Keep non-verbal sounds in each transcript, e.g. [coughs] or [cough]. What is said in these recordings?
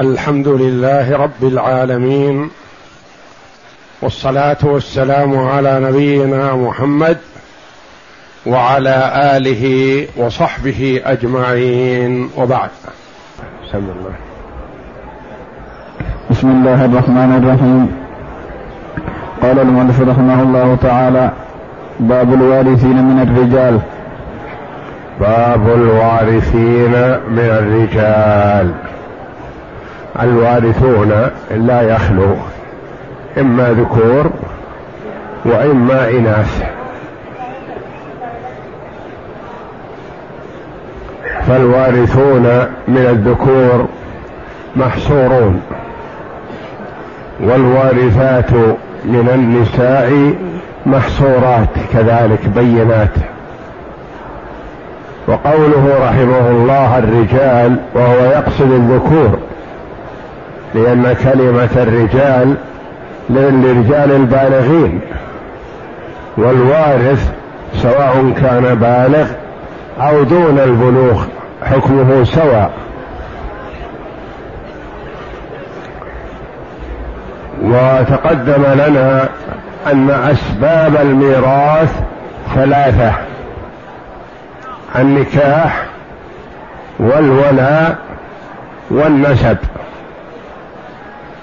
الحمد لله رب العالمين والصلاة والسلام على نبينا محمد وعلى آله وصحبه أجمعين وبعد. بسم الله. بسم الله الرحمن الرحيم. قال المؤلف رحمه الله تعالى باب الوارثين من الرجال. باب الوارثين من الرجال. الوارثون لا يخلو إما ذكور وإما إناث. فالوارثون من الذكور محصورون والوارثات من النساء محصورات كذلك بينات. وقوله رحمه الله الرجال وهو يقصد الذكور لأن كلمة الرجال للرجال البالغين والوارث سواء كان بالغ أو دون البلوغ حكمه سواء. وتقدم لنا أن أسباب الميراث ثلاثة النكاح والولاء والنسب.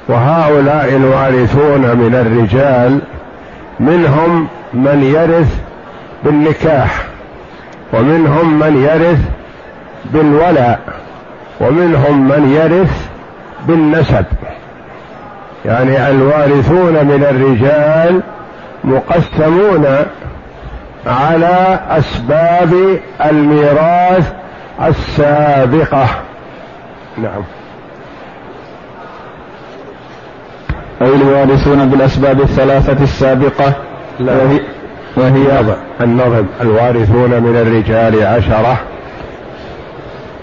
وهؤلاء الوارثون من الرجال منهم من يرث بالنكاح ومنهم من يرث بالولاء ومنهم من يرث بالنسب. يعني الوارثون من الرجال مقسمون على أسباب الميراث السابقة. نعم. أي الوارثون بالأسباب الثلاثة السابقة. لا. وهي, وهي النظم الوارثون من الرجال عشرة.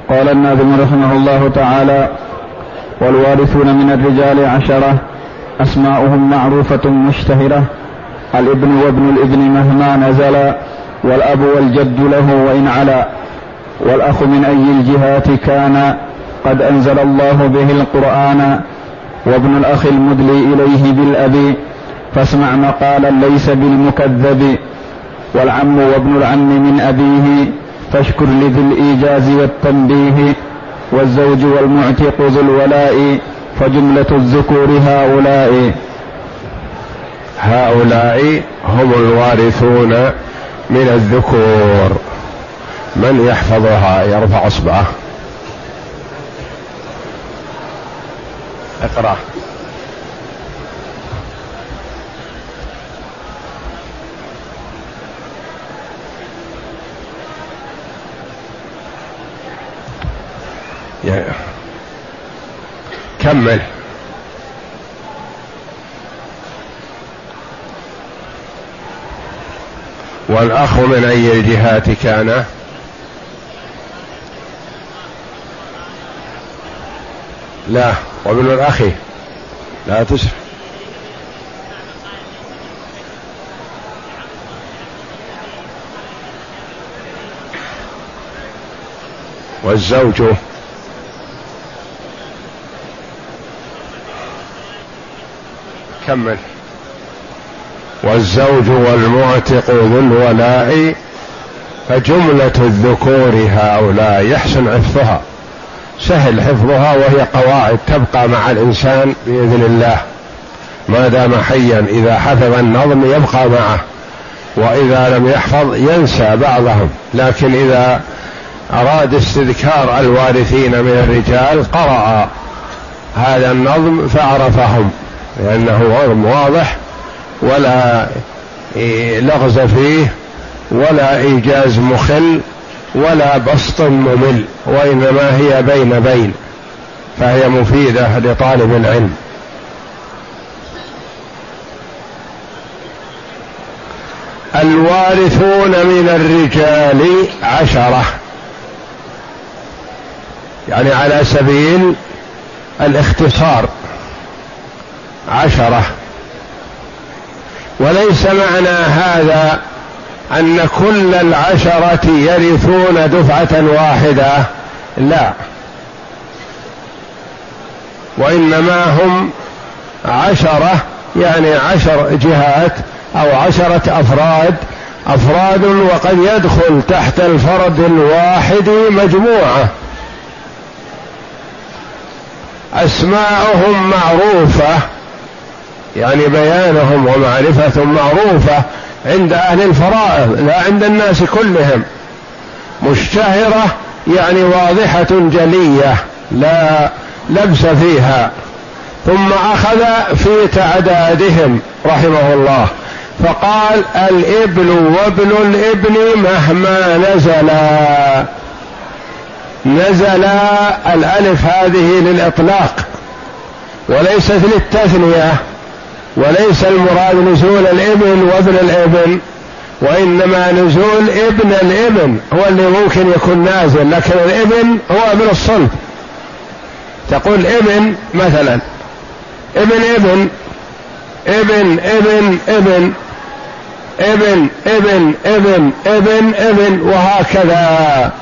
قال الناظم رحمه الله تعالى والوارثون من الرجال عشرة أسماؤهم معروفة مشتهرة. الابن وابن الابن مهما نزل والأب والجد له وإن علا. والأخ من أي الجهات كان. قد أنزل الله به القرآن. وابن الأخ المدلي إليه بالأب فاسمع مقالا ليس بالمكذب. والعم وابن العم من أبيه فاشكر لذي الإيجاز والتنبيه. والزوج والمعتق ذو الولاء فجملة الذكور هؤلاء. هؤلاء هم الوارثون من الذكور. من يحفظها يرفع اصبعه. اقرأ. كمل. والأخ من أي الجهات كان لا وابن الأخ لا تسرع والزوج. كمل. والزوج والمعتق ذو الولاء فجملة الذكور هؤلاء يحسن عفها سهل حفظها وهي قواعد تبقى مع الإنسان بإذن الله. ما دام حيا إذا حفظ النظم يبقى معه وإذا لم يحفظ ينسى بعضهم. لكن إذا أراد استذكار الوارثين من الرجال قرأ هذا النظم فعرفهم لأنه نظم واضح ولا لغز فيه ولا إيجاز مخل ولا بسط ممل وإنما هي بين بين فهي مفيدة لطالب العلم. الوارثون من الرجال عشرة. يعني على سبيل الاختصار عشرة. وليس معنى هذا أن كل العشرة يرثون دفعة واحدة. لا. وإنما هم عشرة يعني عشر جهات أو عشرة أفراد. أفراد وقد يدخل تحت الفرد الواحد مجموعة. أسماءهم معروفة يعني بيانهم ومعرفة معروفة. عند أهل الفرائض لا عند الناس كلهم. مشتهرة يعني واضحة جلية لا لبس فيها. ثم أخذ في تعدادهم رحمه الله. فقال الابن وابن الإبن مهما نزلا. نزل الألف هذه للإطلاق وليست للتثنية. وليس المراد نزول الابن وابن الابن وإنما نزول ابن الابن هو اللي ممكن يكون نازل لكن الابن هو ابن الصلب. تقول إبن مثلا. ابن إبن. ابن ابن ابن. ابن ابن ابن ابن ابن وهكذا.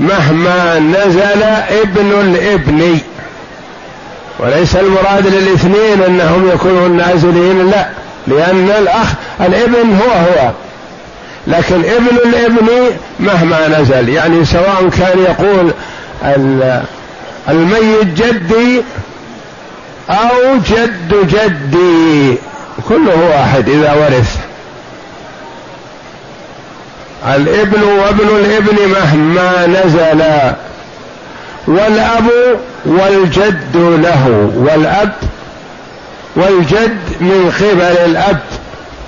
مهما نزل ابن الإبن. وليس المراد للاثنين انهم يكونون نازلين لا لأن الأخ الابن هو هو. لكن ابن الابن مهما نزل يعني سواء كان يقول الميت جدي أو جد جدي كله واحد إذا ورث. الابن وابن الابن مهما نزل والأب والجد له والأب والجد من قبل الأب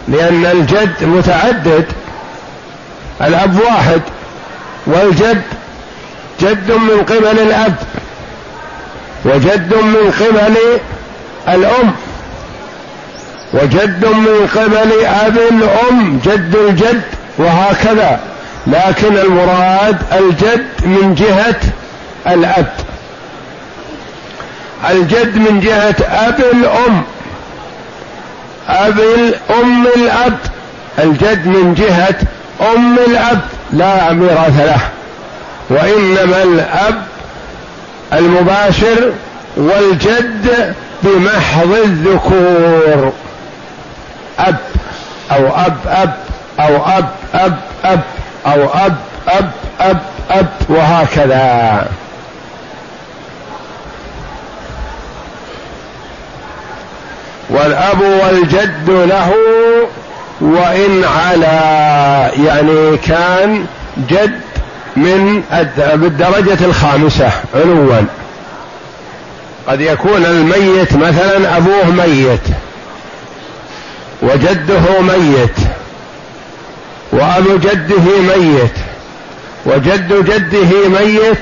لأن الجد متعدد الأب واحد والجد جد من قبل الأب وجد من قبل الأم وجد من قبل أب الأم جد الجد وهكذا. لكن المراد الجد من جهة الأب. الجد من جهة أب الأم. أب الأم الأب. الجد من جهة أم الأب. لا ميراث له. وإنما الأب المباشر والجد بمحض الذكور. أب أو أب أب أو أب أب أب أو أب أب أب أب وهكذا. والأب والجد له وإن على يعني كان جد من بالدرجة الخامسة علوا. قد يكون الميت مثلا أبوه ميت وجده ميت وأبو جده ميت وجد جده ميت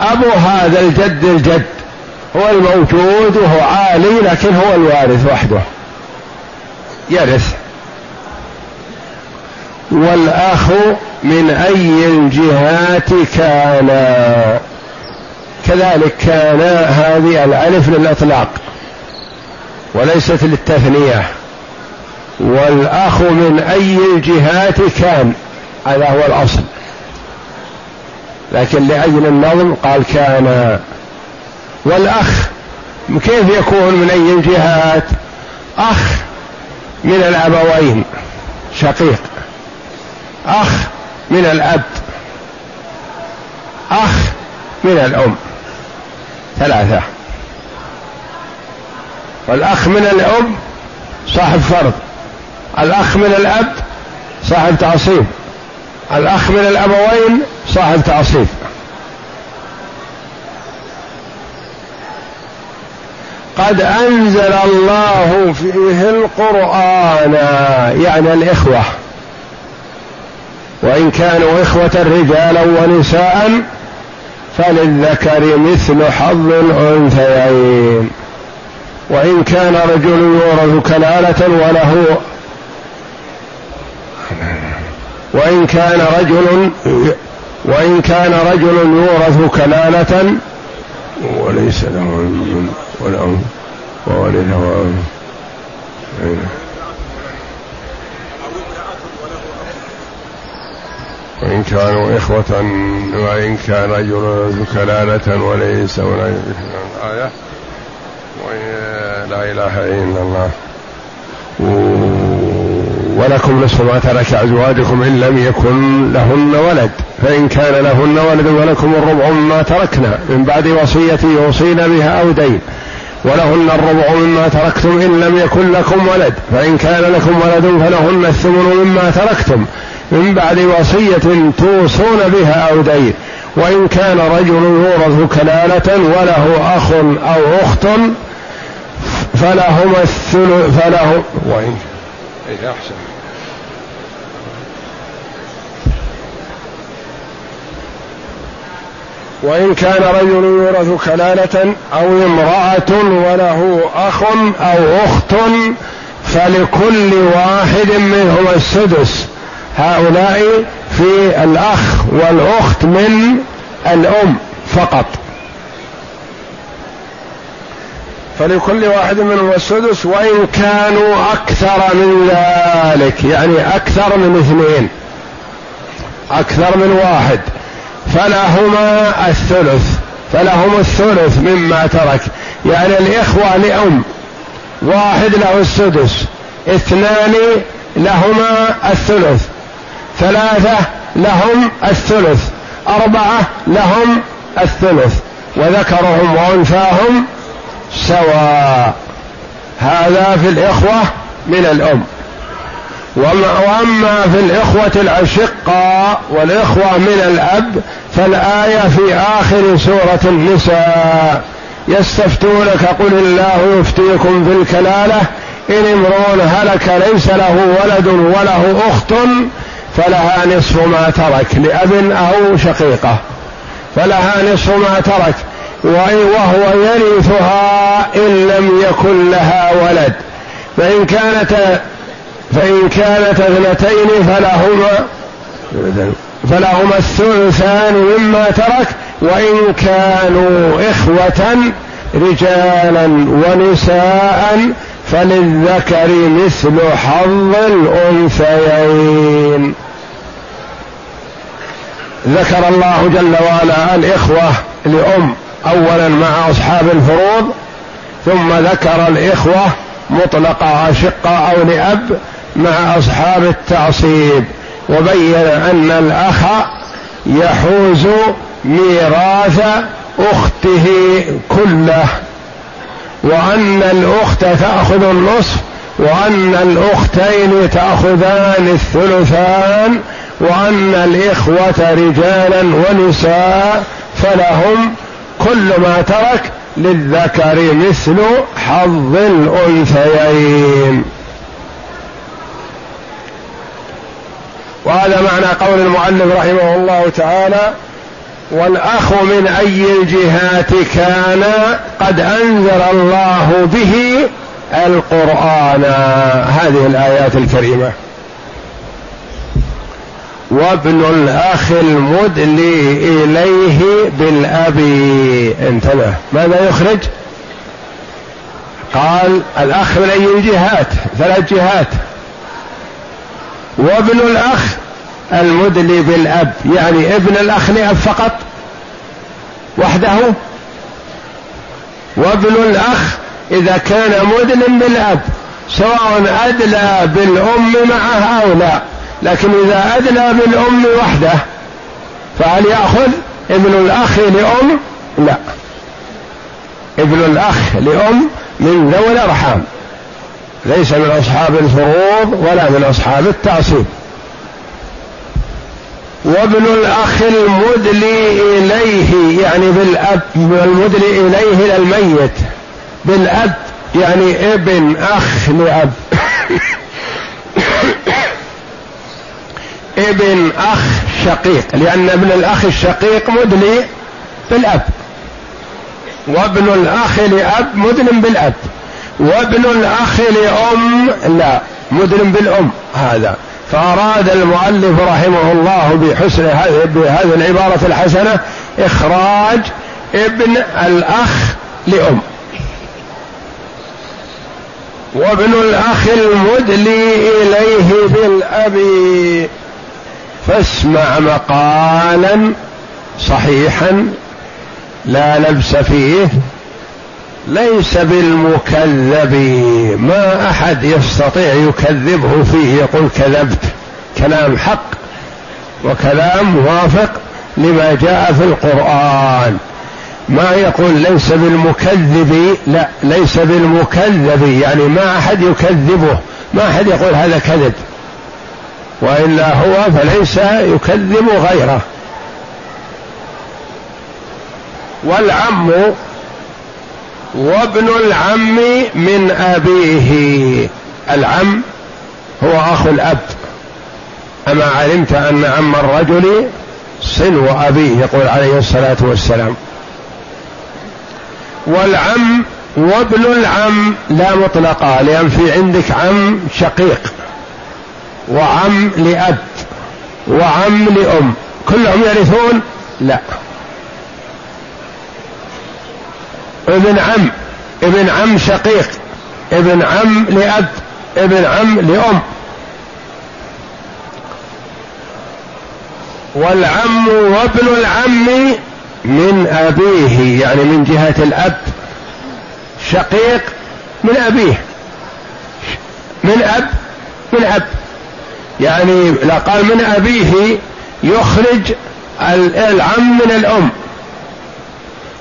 أبو هذا الجد الجد هو الموجود وهو عالي لكن هو الوارث وحده. يرث. والأخ من أي الجهات كان؟ كذلك كان هذه الألف للإطلاق وليست للتثنية. والأخ من أي الجهات كان؟ هذا هو الأصل. لكن لأجل النظم قال كان والأخ كيف يكون من أي الجهات؟ أخ من الأبوين شقيق. أخ من الأب أخ من الأم. ثلاثة. والأخ من الأم صاحب فرض الأخ من الأب صاحب تعصيب الأخ من الأبوين صاحب تعصيب. قد أنزل الله فيه القرآن. يعني الإخوة. وإن كانوا إخوة رجالا ونساء فللذكر مثل حظ الأنثيين. وإن كان رجل يورث كلالة وله. وإن كان رجل وإن كان رجل يورث كلالة وليس له ولا وورثه وإن كانوا إخوة وإن كان رجل كلالة وليس ولا آية. لا إله إلا الله. ولكم نصف ما ترك أزواجكم إن لم يكن لهن ولد. فإن كان لهن ولد ولكم الربع مما تركنا. من بعد وصيه يوصين بها أو دين. ولهن الربع مما تركتم إن لم يكن لكم ولد فإن كان لكم ولد فلهن الثمن مما تركتم. من بعد وصية توصون بها أو دين. وإن كان رجل يورث كلالة وله أخ أو أخت فلهما الثلث فله وإن إيه أحسن. وإن كان رجل يورث كلالة أو امرأة وله أخ أو أخت فلكل واحد منهما السدس. هؤلاء في الأخ والأخت من الأم فقط. فلكل واحد منهم السدس وإن كانوا أكثر من ذلك. يعني أكثر من اثنين. أكثر من واحد. فلهما الثلث فلهم الثلث مما ترك. يعني الإخوة لأم واحد له السدس اثنان لهما الثلث ثلاثة لهم الثلث أربعة لهم الثلث وذكرهم وأنثاهم سواء. هذا في الإخوة من الأم. وأما في الإخوة الأشقاء والإخوة من الأب فالآية في آخر سورة النساء يستفتونك قل الله يفتيكم في الكلالة إن امرؤ هلك ليس له ولد وله أخت فلها نصف ما ترك لأب أو شقيقة. فلها نصف ما ترك وهو يرثها إن لم يكن لها ولد. فإن كانت فإن كانت اثنتين فلهما فلهما الثلثان مما ترك وإن كانوا إخوة رجالا ونساء فللذكر مثل حظ الأنثيين. ذكر الله جل وعلا الإخوة لأم اولا مع أصحاب الفروض ثم ذكر الإخوة مطلقة أشقة أو لأب مع أصحاب التعصيب وبين أن الأخ يحوز ميراث أخته كله وأن الأخت تأخذ النصف وأن الأختين تأخذان الثلثان وأن الإخوة رجالا ونساء فلهم كل ما ترك للذكر مثل حظ الأنثيين وهذا معنى قول المؤلف رحمه الله تعالى والأخ من أي الجهات كان قد أنزل الله به القرآن. هذه الآيات الكريمة. وابن الأخ المدلي إليه بالأب. انتبه. ماذا يخرج؟ قال الأخ من أي الجهات؟ ثلاث جهات. وابن الأخ المدلي بالأب يعني ابن الأخ لأب فقط وحده. وابن الأخ إذا كان مدل بالأب سواء أدلى بالأم معه أو لا لكن إذا أدلى بالأم وحده فهل يأخذ ابن الأخ لأم؟ لا. ابن الأخ لأم من ذوي الأرحام ليس من أصحاب الفروض ولا من أصحاب التعصيب. وابن الأخ المدلي إليه يعني بالأب المدلي إليه إلى الميت بالأب يعني ابن أخ لأب. [coughs] ابن أخ شقيق لأن ابن الأخ الشقيق مدلي بالأب. وابن الأخ لأب مدلم بالأب. وابن الأخ لأم لا مدلم بالأم هذا. فأراد المؤلف رحمه الله بحسن بهذه العبارة الحسنة إخراج ابن الأخ لأم. وابن الأخ المدلي إليه بالأب. فاسمع مقالا صحيحا لا لبس فيه. ليس بالمكذب ما أحد يستطيع يكذبه فيه يقول كذبت. كلام حق وكلام موافق لما جاء في القرآن. ما يقول ليس بالمكذب لا ليس بالمكذب يعني ما أحد يكذبه. ما أحد يقول هذا كذب. وإلا هو فليس يكذب غيره. والعم وابن العم من أبيه. العم هو اخو الأب. أما علمت أن عم الرجل صنو ابيه يقول عليه الصلاة والسلام. والعم وابن العم لا مطلقا لأن في عندك عم شقيق وعم لأب وعم لأم. كلهم يرثون؟ لا. ابن عم ابن عم شقيق ابن عم لأب ابن عم لأم. والعم وابن العم من أبيه يعني من جهة الأب شقيق من أبيه. من أب من أب. يعني لا قال من أبيه يخرج العم من الأم.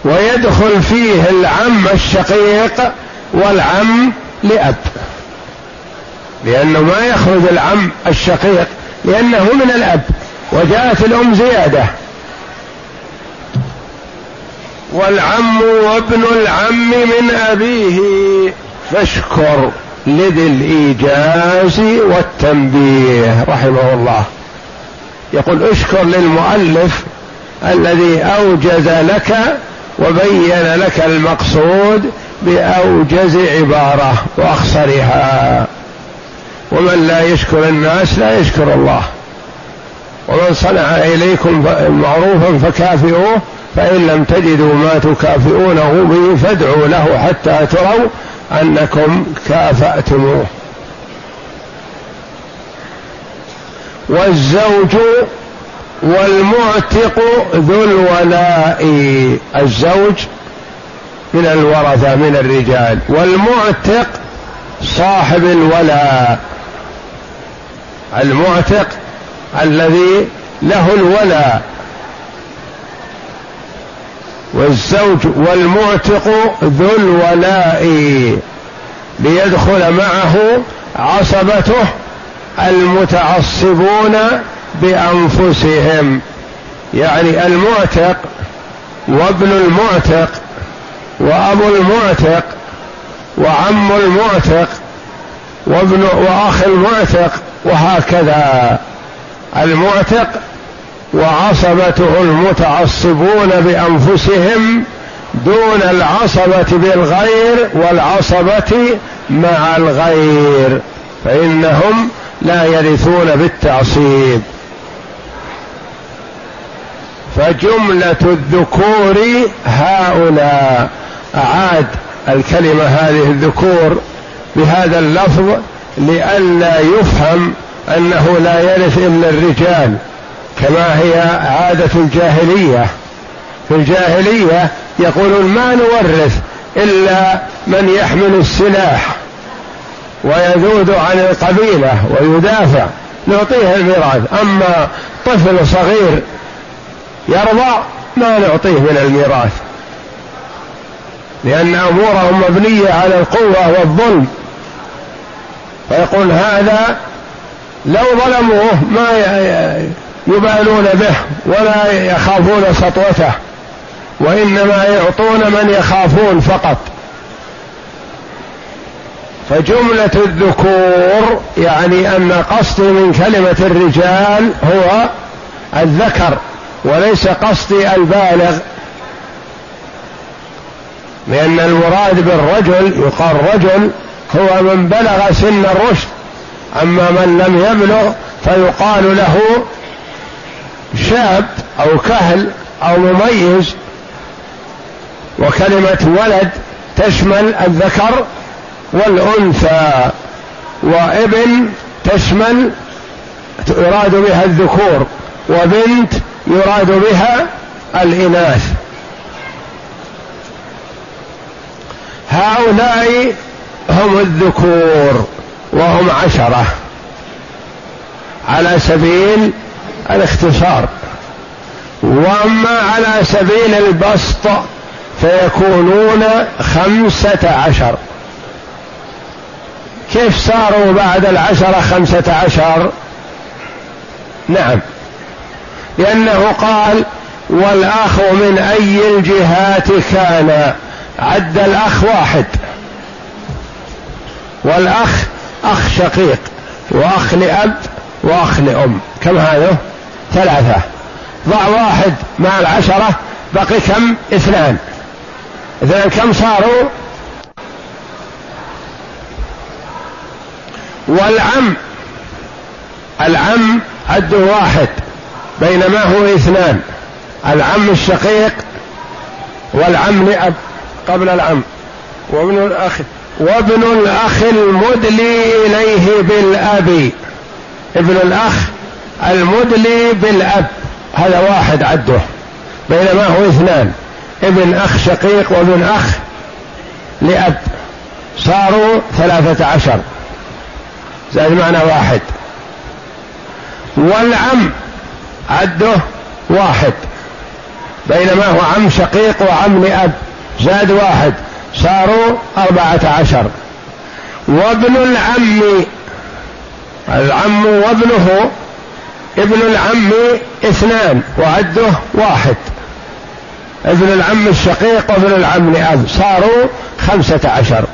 ويدخل فيه العم الشقيق والعم لأب. لأنه ما يخرج العم الشقيق لأنه من الأب وجاءت الأم زيادة. والعم وابن العم من أبيه. فاشكر لذي الإيجاز والتنبيه رحمه الله. يقول اشكر للمؤلف الذي أوجز لك وبين لك المقصود بأوجز عبارة وأخصرها. ومن لا يشكر الناس لا يشكر الله. ومن صنع إليكم معروفا فكافئوه فإن لم تجدوا ما تكافئونه به فادعوا له حتى تروا أنكم كافأتموه. والزوج والمعتق ذو الولاء الزوج من الورثة من الرجال والمعتق صاحب الولاء. المعتق الذي له الولاء. والزوج والمعتق ذو الولاء ليدخل معه عصبته المتعصبون بأنفسهم. يعني المعتق وابن المعتق وابو المعتق وعم المعتق وابن وأخ المعتق وهكذا. المعتق وعصبته المتعصبون بأنفسهم دون العصبة بالغير والعصبة مع الغير فإنهم لا يرثون بالتعصيب. فجملة الذكور هؤلاء. أعاد الكلمة هذه الذكور بهذا اللفظ لئلا يفهم أنه لا يرث إلا الرجال كما هي عادة الجاهلية. في الجاهلية يقولون ما نورث إلا من يحمل السلاح ويذود عن القبيلة ويدافع نعطيه الميراث. أما طفل صغير يرضى ما نعطيه من الميراث. لأن أمورهم مبنية على القوة والظلم. فيقول هذا لو ظلموه ما يبالون به ولا يخافون سطوته. وإنما يعطون من يخافون فقط. فجملة الذكور يعني أن قصدي من كلمة الرجال هو الذكر. وليس قصدي البالغ لأن المراد بالرجل يقال رجل هو من بلغ سن الرشد. أما من لم يبلغ فيقال له شاب أو كهل أو مميز. وكلمة ولد تشمل الذكر والأنثى وابن تشمل يراد بها الذكور وبنت يراد بها الإناث. هؤلاء هم الذكور وهم عشرة على سبيل الاختصار. وأما على سبيل البسط فيكونون خمسة عشر. كيف صاروا بعد العشرة خمسة عشر؟ نعم. لأنه قال والأخ من أي الجهات كان؟ عد الأخ واحد. والأخ أخ شقيق وأخ لأب وأخ لأم. كم هذا؟ ثلاثة. ضع واحد مع العشرة بقي كم؟ اثنان. اثنان كم صاروا؟ والعم العم عده واحد. بينما هو اثنان العم الشقيق والعم لأب قبل العم وابن الأخ وابن الأخ المدلي إليه بالأب. ابن الأخ المدلي بالأب هذا واحد عده بينما هو اثنان ابن أخ شقيق وابن أخ لأب صاروا ثلاثة عشر زائد معنى واحد. والعم عده واحد بينما هو عم شقيق وعم لأب زاد واحد صاروا أربعة عشر. وابن العم العم وابنه ابن العم اثنان وعده واحد. ابن العم الشقيق وابن العم لأب صاروا خمسة عشر.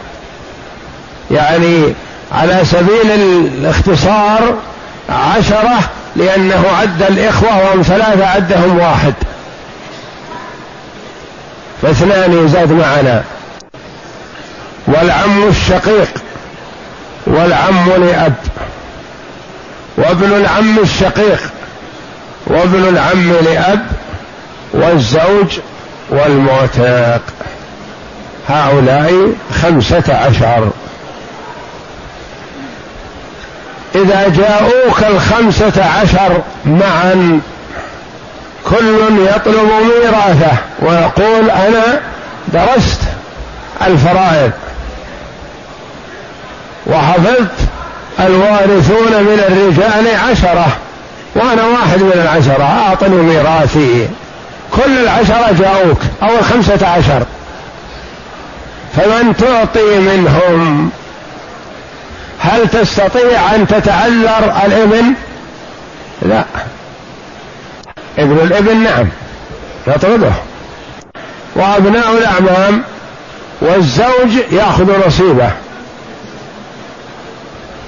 يعني على سبيل الاختصار عشرة لأنه عد الإخوة وهم ثلاثة عدهم واحد. فاثنان يزاد معنا. والعم الشقيق والعم لأب. وابن العم الشقيق وابن العم لأب والزوج والمعتاق. هؤلاء خمسة عشر. إذا جاءوك الخمسة عشر معا كل يطلب ميراثه ويقول أنا درست الفرائض وحفظت الوارثون من الرجال عشرة وأنا واحد من العشرة أعطني ميراثي. كل العشرة جاءوك أو الخمسة عشر فمن تعطي منهم هل تستطيع أن تتعذر الابن لا. ابن الابن نعم يطرده. وأبناء الأعمام والزوج يأخذ نصيبه.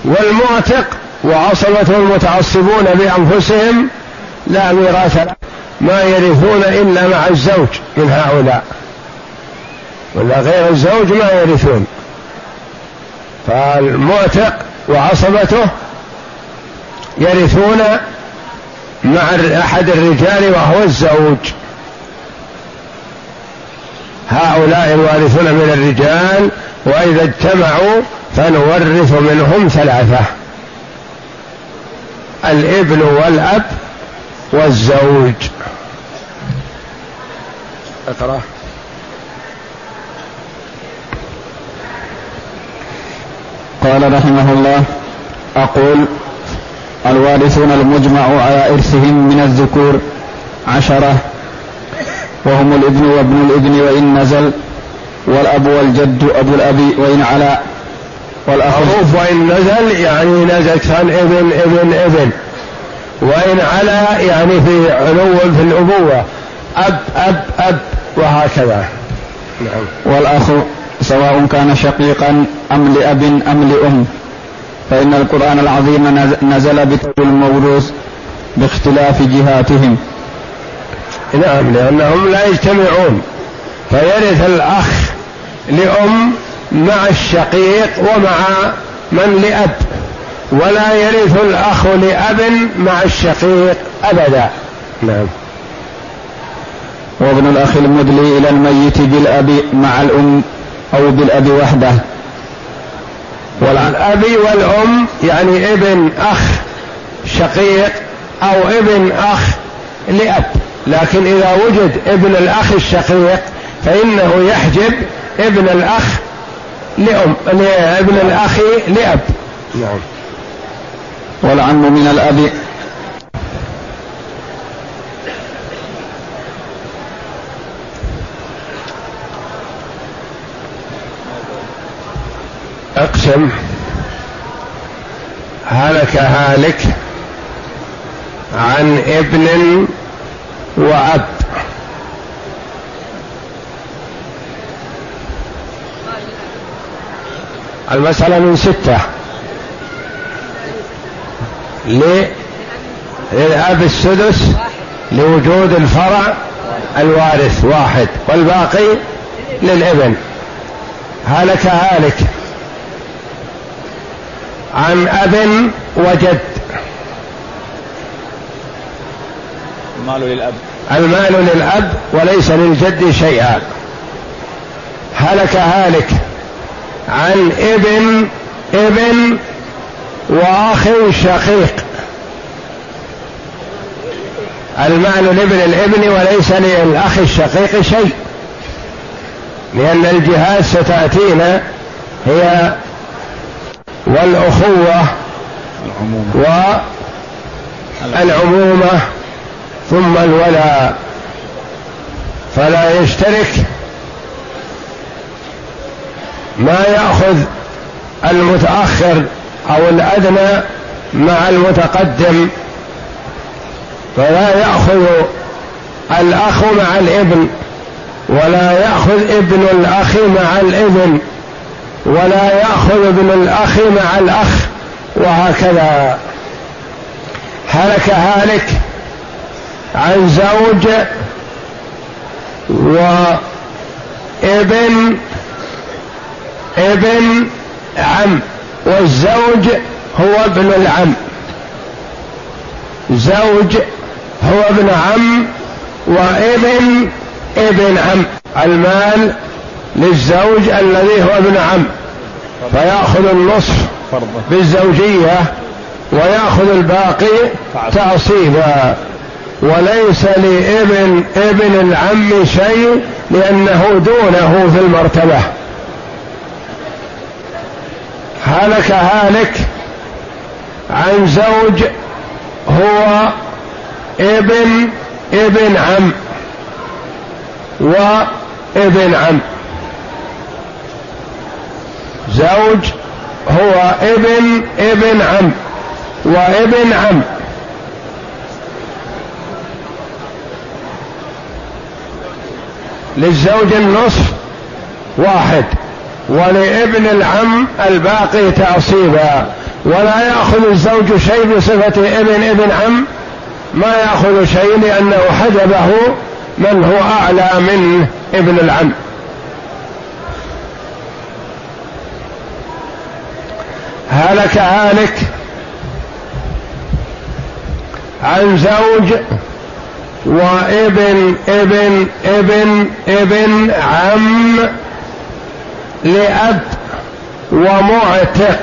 والمعتق وعصبة المتعصبون بأنفسهم لا ميراث ما يرثون إلا مع الزوج من هؤلاء. ولا غير الزوج ما يرثون. فالمعتق وعصبته يرثون مع أحد الرجال وهو الزوج. هؤلاء الوارثون من الرجال وإذا اجتمعوا فنورث منهم ثلاثة الإبن والأب والزوج. اقرأ قال رحمه الله أقول الوارثون المجمع على إرثهم من الذكور عشرة وهم الإبن وابن الإبن وإن نزل والأب والجد أبو الأب وإن علا والأخ معروف وإن نزل يعني نزل كان ابن ابن ابن وإن علا يعني في علو في الأبوة أب أب أب وهكذا. نعم. والأخ سواء كان شقيقا أم لأب أم لأم. فإن القرآن العظيم نزل بتو الموروث باختلاف جهاتهم. نعم لأنهم لا يجتمعون. فيرث الأخ لأم مع الشقيق ومع من لأب ولا يرث الأخ لأب مع الشقيق أبدا. نعم. وابن الأخ المدلي إلى الميت بالأب مع الأم. أو بالأب وحده. والأب والأم يعني ابن أخ شقيق أو ابن أخ لأب. لكن إذا وجد ابن الأخ الشقيق فإنه يحجب ابن الأخ لأم لابن الأخ لأب. نعم. والعم من الأب أقسم هلك هالك عن ابن وأب. المسألة من ستة. للأب السدس لوجود الفرع الوارث واحد والباقي للابن. هلك هالك عن أب وجد. المال للأب. المال للأب وليس للجد شيئا. هلك هالك عن ابن ابن وأخ شقيق. المال لابن الابن وليس للأخ الشقيق شيء. لأن الجهات ستأتينا هي والأخوة والعمومة ثم الولاء فلا يشترك ما يأخذ المتأخر أو الأدنى مع المتقدم. فلا يأخذ الأخ مع الابن ولا يأخذ ابن الأخ مع الابن. ولا يأخذ ابن الأخ مع الأخ وهكذا. هلك هالك عن زوج وابن ابن عم والزوج هو ابن العم. زوج هو ابن عم وابن ابن عم. المال للزوج الذي هو ابن عم فيأخذ النصف بالزوجية ويأخذ الباقي تعصيبا. وليس لابن ابن العم شيء لأنه دونه في المرتبة. هلك هالك عن زوج هو ابن ابن عم وابن عم. زوج هو ابن ابن عم وابن عم. للزوج النصف واحد ولابن العم الباقي تعصيبا ولا يأخذ الزوج شيء بصفة ابن ابن عم. ما يأخذ شيء لأنه حجبه من هو أعلى من ابن العم. هلك هالك عن زوج وابن ابن ابن ابن عم لأب ومعتق.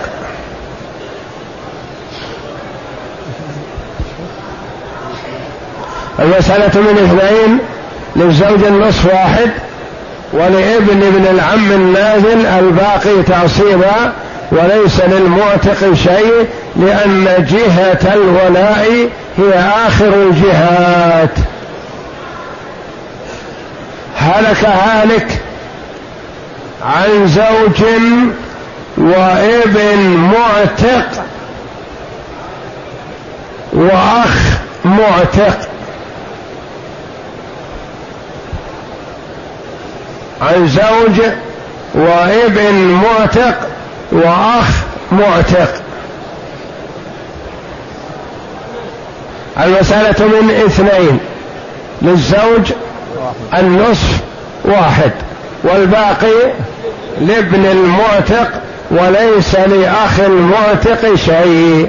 المسألة من اثنين للزوج النصف واحد ولابن ابن العم النازل الباقي تعصيبا وليس للمعتق شيء لأن جهة الولاء هي آخر الجهات. هلك هالك عن زوج وابن معتق وأخ معتق. عن زوج وابن معتق وأخ معتق. المسألة من اثنين. للزوج النصف واحد والباقي لابن المعتق وليس لأخ المعتق شيء.